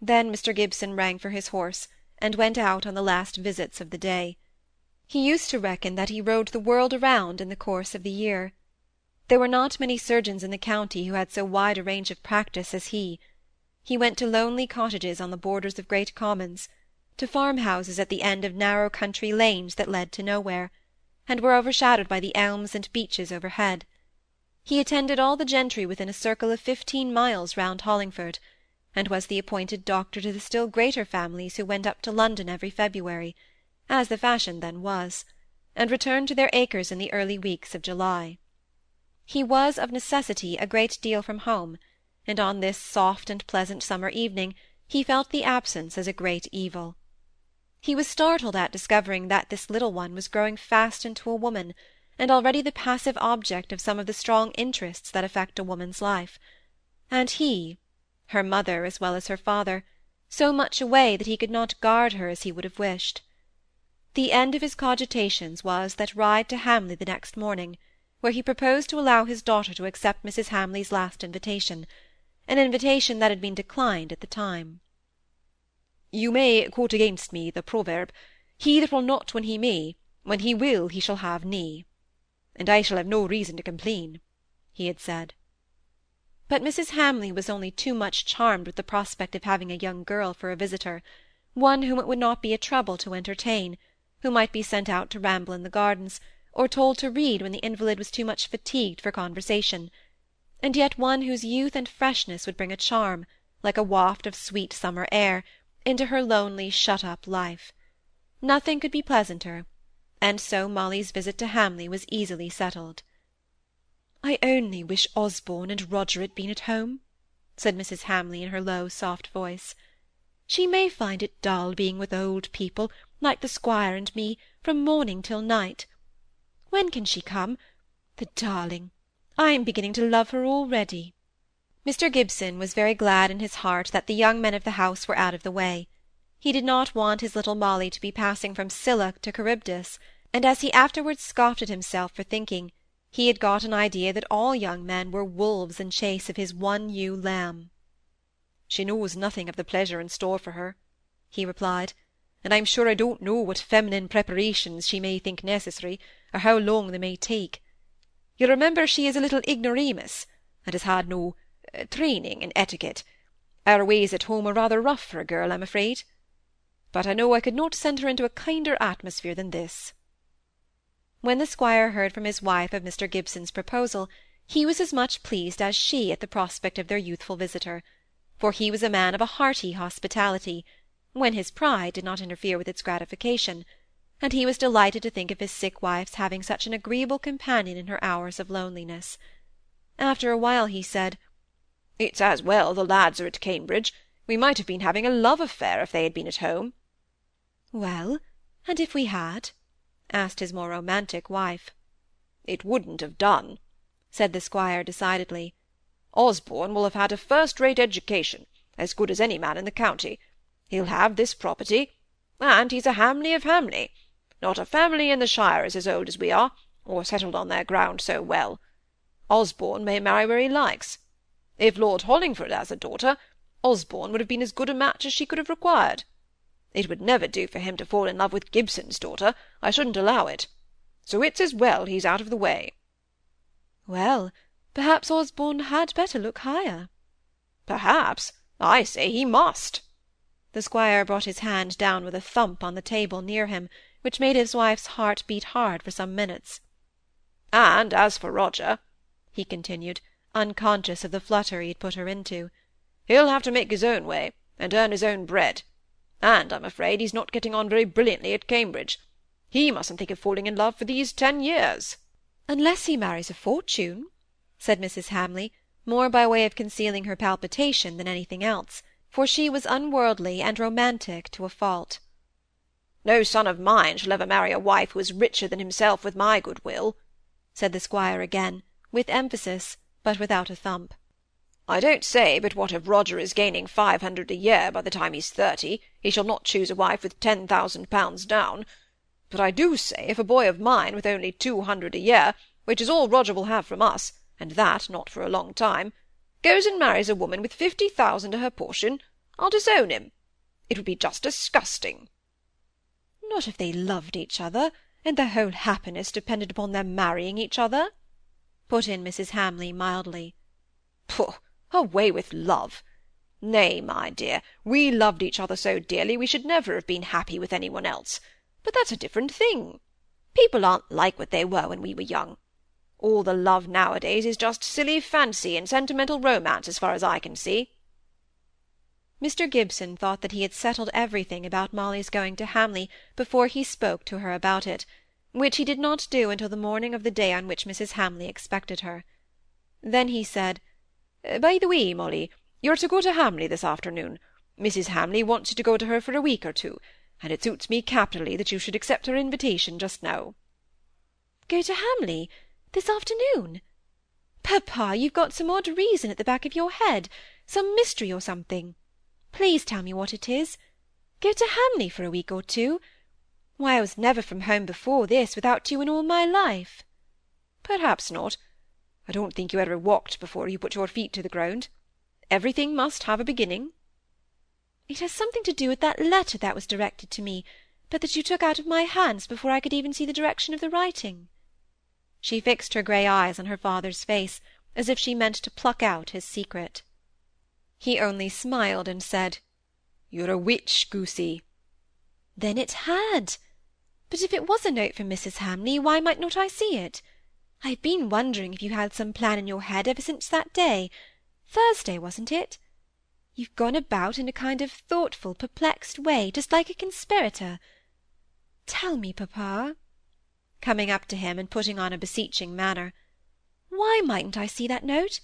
Then Mr. Gibson rang for his horse, and went out on the last visits of the day. He used to reckon that he rode the world around in the course of the year. There were not many surgeons in the county who had so wide a range of practice as he. He went to lonely cottages on the borders of great commons, to farmhouses at the end of narrow country lanes that led to nowhere, and were overshadowed by the elms and beeches overhead. He attended all the gentry within a circle of fifteen miles round Hollingford, and was the appointed doctor to the still greater families who went up to London every February, as the fashion then was, and returned to their acres in the early weeks of July. He was of necessity a great deal from home, and on this soft and pleasant summer evening he felt the absence as a great evil. He was startled at discovering that this little one was growing fast into a woman, and already the passive object of some of the strong interests that affect a woman's life; and he, her mother as well as her father, so much away that he could not guard her as he would have wished. The end of his cogitations was that ride to Hamley the next morning, where he proposed to allow his daughter to accept Mrs. Hamley's last invitation an invitation that had been declined at the time. You may quote against me the proverb, He that will not when he may, when he will he shall have nay. And I shall have no reason to complain, he had said. But Mrs. Hamley was only too much charmed with the prospect of having a young girl for a visitor, one whom it would not be a trouble to entertain, who might be sent out to ramble in the gardens, or told to read when the invalid was too much fatigued for conversation and yet one whose youth and freshness would bring a charm, like a waft of sweet summer air, into her lonely shut-up life. Nothing could be pleasanter, and so Molly's visit to Hamley was easily settled. "I only wish Osborne and Roger had been at home," said Mrs. Hamley in her low, soft voice. "She may find it dull being with old people, like the squire and me, from morning till night. When can she come? The darling! I am beginning to love her already." Mr. Gibson was very glad in his heart that the young men of the house were out of the way. He did not want his little Molly to be passing from Scylla to Charybdis, and as he afterwards scoffed at himself for thinking, he had got an idea that all young men were wolves in chase of his one ewe lamb. "She knows nothing of the pleasure in store for her," he replied, "and I'm sure I don't know what feminine preparations she may think necessary, or how long they may take. You'll remember she is a little ignoramus, and has had no uh, training in etiquette. Our ways at home are rather rough for a girl, I'm afraid. But I know I could not send her into a kinder atmosphere than this." When the squire heard from his wife of Mr. Gibson's proposal, he was as much pleased as she at the prospect of their youthful visitor, for he was a man of a hearty hospitality, when his pride did not interfere with its gratification and he was delighted to think of his sick wife's having such an agreeable companion in her hours of loneliness. After a while he said, "It's as well the lads are at Cambridge. We might have been having a love affair if they had been at home." "Well, and if we had?" Asked his more romantic wife. "It wouldn't have done," said the squire decidedly. "Osborne will have had a first-rate education, as good as any man in the county. He'll have this property, and he's a Hamley of Hamley. Not a family in the shire is as old as we are, or settled on their ground so well. Osborne may marry where he likes. If Lord Hollingford has a daughter, Osborne would have been as good a match as she could have required. It would never do for him to fall in love with Gibson's daughter, I shouldn't allow it. So it's as well he's out of the way. Well, perhaps Osborne had better look higher. Perhaps. I say he must. The squire brought his hand down with a thump on the table near him, which made his wife's heart beat hard for some minutes. "And as for Roger," he continued, unconscious of the flutter he had put her into, "he'll have to make his own way, and earn his own bread. And I'm afraid he's not getting on very brilliantly at Cambridge. He mustn't think of falling in love for these ten years." "Unless he marries a fortune," said Mrs. Hamley, more by way of concealing her palpitation than anything else for she was unworldly and romantic to a fault. "No son of mine shall ever marry a wife who is richer than himself with my good will," said the squire again, with emphasis, but without a thump. "I don't say but what if Roger is gaining five hundred a year by the time he's thirty, he shall not choose a wife with ten thousand pounds down. But I do say if a boy of mine with only two hundred a year, which is all Roger will have from us, and that not for a long time, goes and marries a woman with fifty thousand to her portion, I'll disown him. It would be just disgusting. Not if they loved each other, and their whole happiness depended upon their marrying each other, put in Mrs. Hamley mildly. Pooh! Away with love! Nay, my dear, we loved each other so dearly we should never have been happy with any one else. But that's a different thing. People aren't like what they were when we were young. All the love nowadays is just silly fancy and sentimental romance, as far as I can see. Mr. Gibson thought that he had settled everything about Molly's going to Hamley before he spoke to her about it, which he did not do until the morning of the day on which Mrs. Hamley expected her. Then he said, Uh, "By the way, Molly, you're to go to Hamley this afternoon. Mrs. Hamley wants you to go to her for a week or two, and it suits me capitally that you should accept her invitation just now." "Go to Hamley? This afternoon? Papa, you've got some odd reason at the back of your head, some mystery or something. Please tell me what it is. Go to Hamley for a week or two? Why, I was never from home before this without you in all my life. Perhaps not. I don't think you ever walked before you put your feet to the ground. Everything must have a beginning. It has something to do with that letter that was directed to me, but that you took out of my hands before I could even see the direction of the writing. She fixed her grey eyes on her father's face, as if she meant to pluck out his secret. He only smiled and said, "You're a witch, goosey." Then it had. But if it was a note from Mrs. Hamley, why might not I see it? I have been wondering if you had some plan in your head ever since that day. Thursday, wasn't it? You've gone about in a kind of thoughtful, perplexed way, just like a conspirator. Tell me, papa coming up to him and putting on a beseeching manner. Why mightn't I see that note?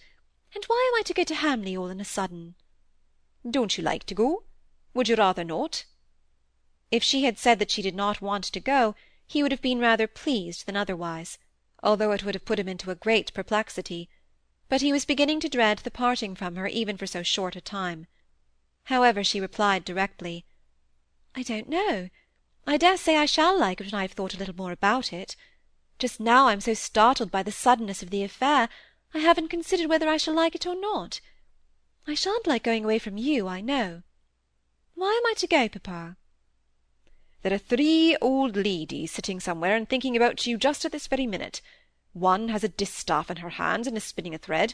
And why am I to go to Hamley all on a sudden? Don't you like to go? Would you rather not? If she had said that she did not want to go, he would have been rather pleased than otherwise, although it would have put him into a great perplexity. But he was beginning to dread the parting from her even for so short a time. However, she replied directly, I don't know. I dare say I shall like it when I have thought a little more about it. Just now I'm so startled by the suddenness of the affair, I haven't considered whether I shall like it or not. I shan't like going away from you, I know. Why am I to go, papa? There are three old ladies sitting somewhere and thinking about you just at this very minute. One has a distaff in her hands and is spinning a thread.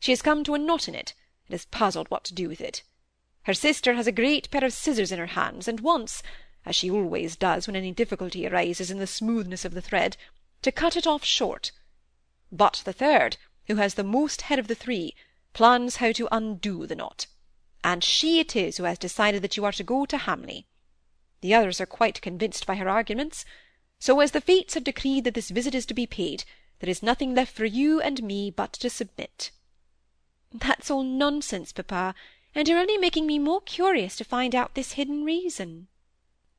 She has come to a knot in it, and is puzzled what to do with it. Her sister has a great pair of scissors in her hands, and wants as she always does when any difficulty arises in the smoothness of the thread, to cut it off short. But the third, who has the most head of the three, plans how to undo the knot, and she it is who has decided that you are to go to Hamley. The others are quite convinced by her arguments. So as the fates have decreed that this visit is to be paid, there is nothing left for you and me but to submit. That's all nonsense, papa, and you're only making me more curious to find out this hidden reason.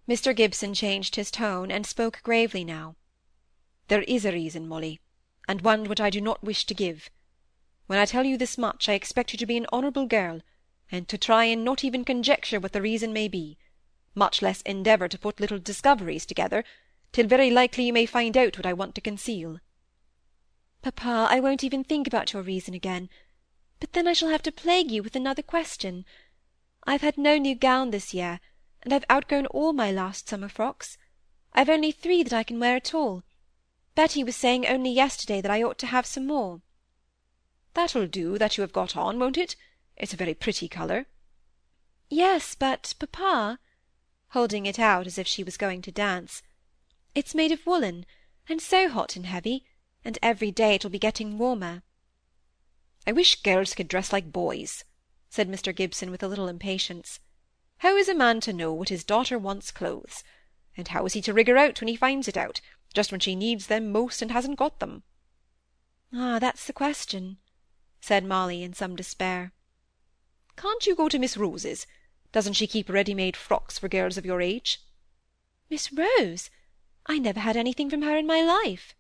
Mr. Gibson changed his tone, and spoke gravely now. There is a reason, Molly, and one which I do not wish to give. When I tell you this much, I expect you to be an honourable girl, and to try and not even conjecture what the reason may be, much less endeavour to put little discoveries together, till very likely you may find out what I want to conceal. Papa, I won't even think about your reason again. But then I shall have to plague you with another question. I've had no new gown this year, and I've outgrown all my last summer frocks. I've only three that I can wear at all. Betty was saying only yesterday that I ought to have some more. That'll do that you have got on, won't it? It's a very pretty colour. Yes, but, papa, holding it out as if she was going to dance, it's made of woollen, and so hot and heavy, and every day it will be getting warmer. I wish girls could dress like boys, said Mr. Gibson with a little impatience. How is a man to know what his daughter wants clothes? And how is he to rig her out when he finds it out, just when she needs them most and hasn't got them? Ah, that's the question, said Molly in some despair. Can't you go to Miss Rose's? Doesn't she keep ready-made frocks for girls of your age? Miss Rose? I never had anything from her in my life,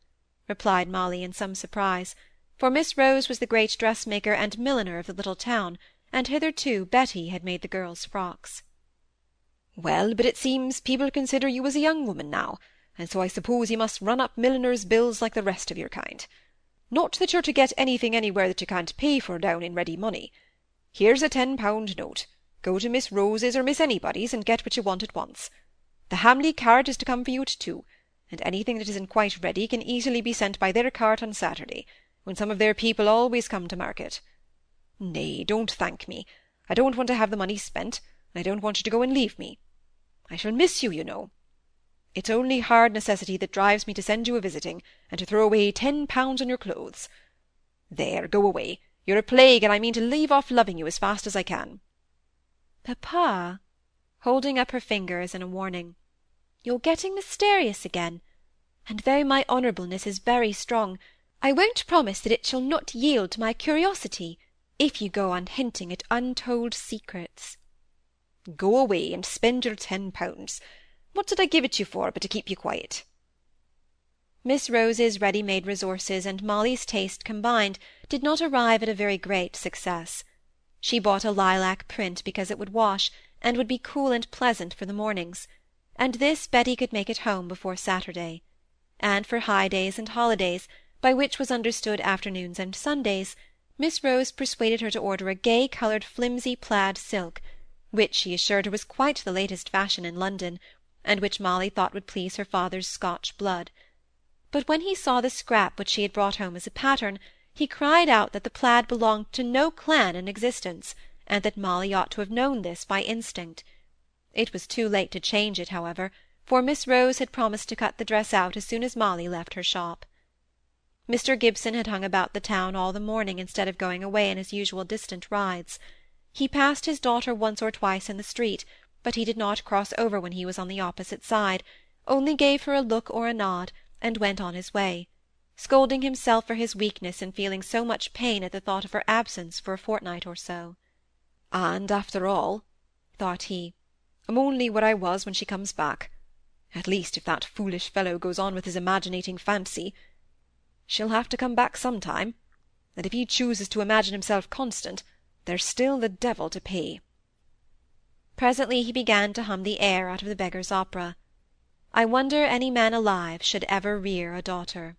replied Molly in some surprise, for Miss Rose was the great dressmaker and milliner of the little town, and hitherto Betty had made the girls' frocks. Well, but it seems people consider you as a young woman now, and so I suppose you must run up milliners' bills like the rest of your kind. Not that you're to get anything anywhere that you can't pay for down in ready money. Here's a ten-pound note. Go to Miss Rose's or Miss Anybody's, and get what you want at once. The Hamley carriage is to come for you at two, and anything that isn't quite ready can easily be sent by their cart on Saturday, when some of their people always come to market. Nay, don't thank me. I don't want to have the money spent, and I don't want you to go and leave me. I shall miss you, you know. It's only hard necessity that drives me to send you a visiting, and to throw away ten pounds on your clothes. There, go away. You're a plague, and I mean to leave off loving you as fast as I can. Papa, holding up her fingers in a warning, you're getting mysterious again, and though my honourableness is very strong, I won't promise that it shall not yield to my curiosity if you go on hinting at untold secrets. Go away and spend your ten pounds. What did I give it you for but to keep you quiet? Miss Rose's ready-made resources and Molly's taste combined did not arrive at a very great success. She bought a lilac print because it would wash, and would be cool and pleasant for the mornings, and this Betty could make at home before Saturday. And for high days and holidays, by which was understood afternoons and Sundays, Miss Rose persuaded her to order a gay-coloured flimsy plaid silk, which she assured her was quite the latest fashion in London, and which Molly thought would please her father's Scotch blood. But when he saw the scrap which she had brought home as a pattern, he cried out that the plaid belonged to no clan in existence, and that Molly ought to have known this by instinct. It was too late to change it, however, for Miss Rose had promised to cut the dress out as soon as Molly left her shop. Mr Gibson had hung about the town all the morning instead of going away in his usual distant rides. He passed his daughter once or twice in the street, but he did not cross over when he was on the opposite side, only gave her a look or a nod, and went on his way, scolding himself for his weakness in feeling so much pain at the thought of her absence for a fortnight or so. And after all, thought he, I'm only where I was when she comes back. At least, if that foolish fellow goes on with his imaginating fancy, she'll have to come back some time, and if he chooses to imagine himself constant, there's still the devil to pay. Presently he began to hum the air out of the Beggar's Opera. I wonder any man alive should ever rear a daughter.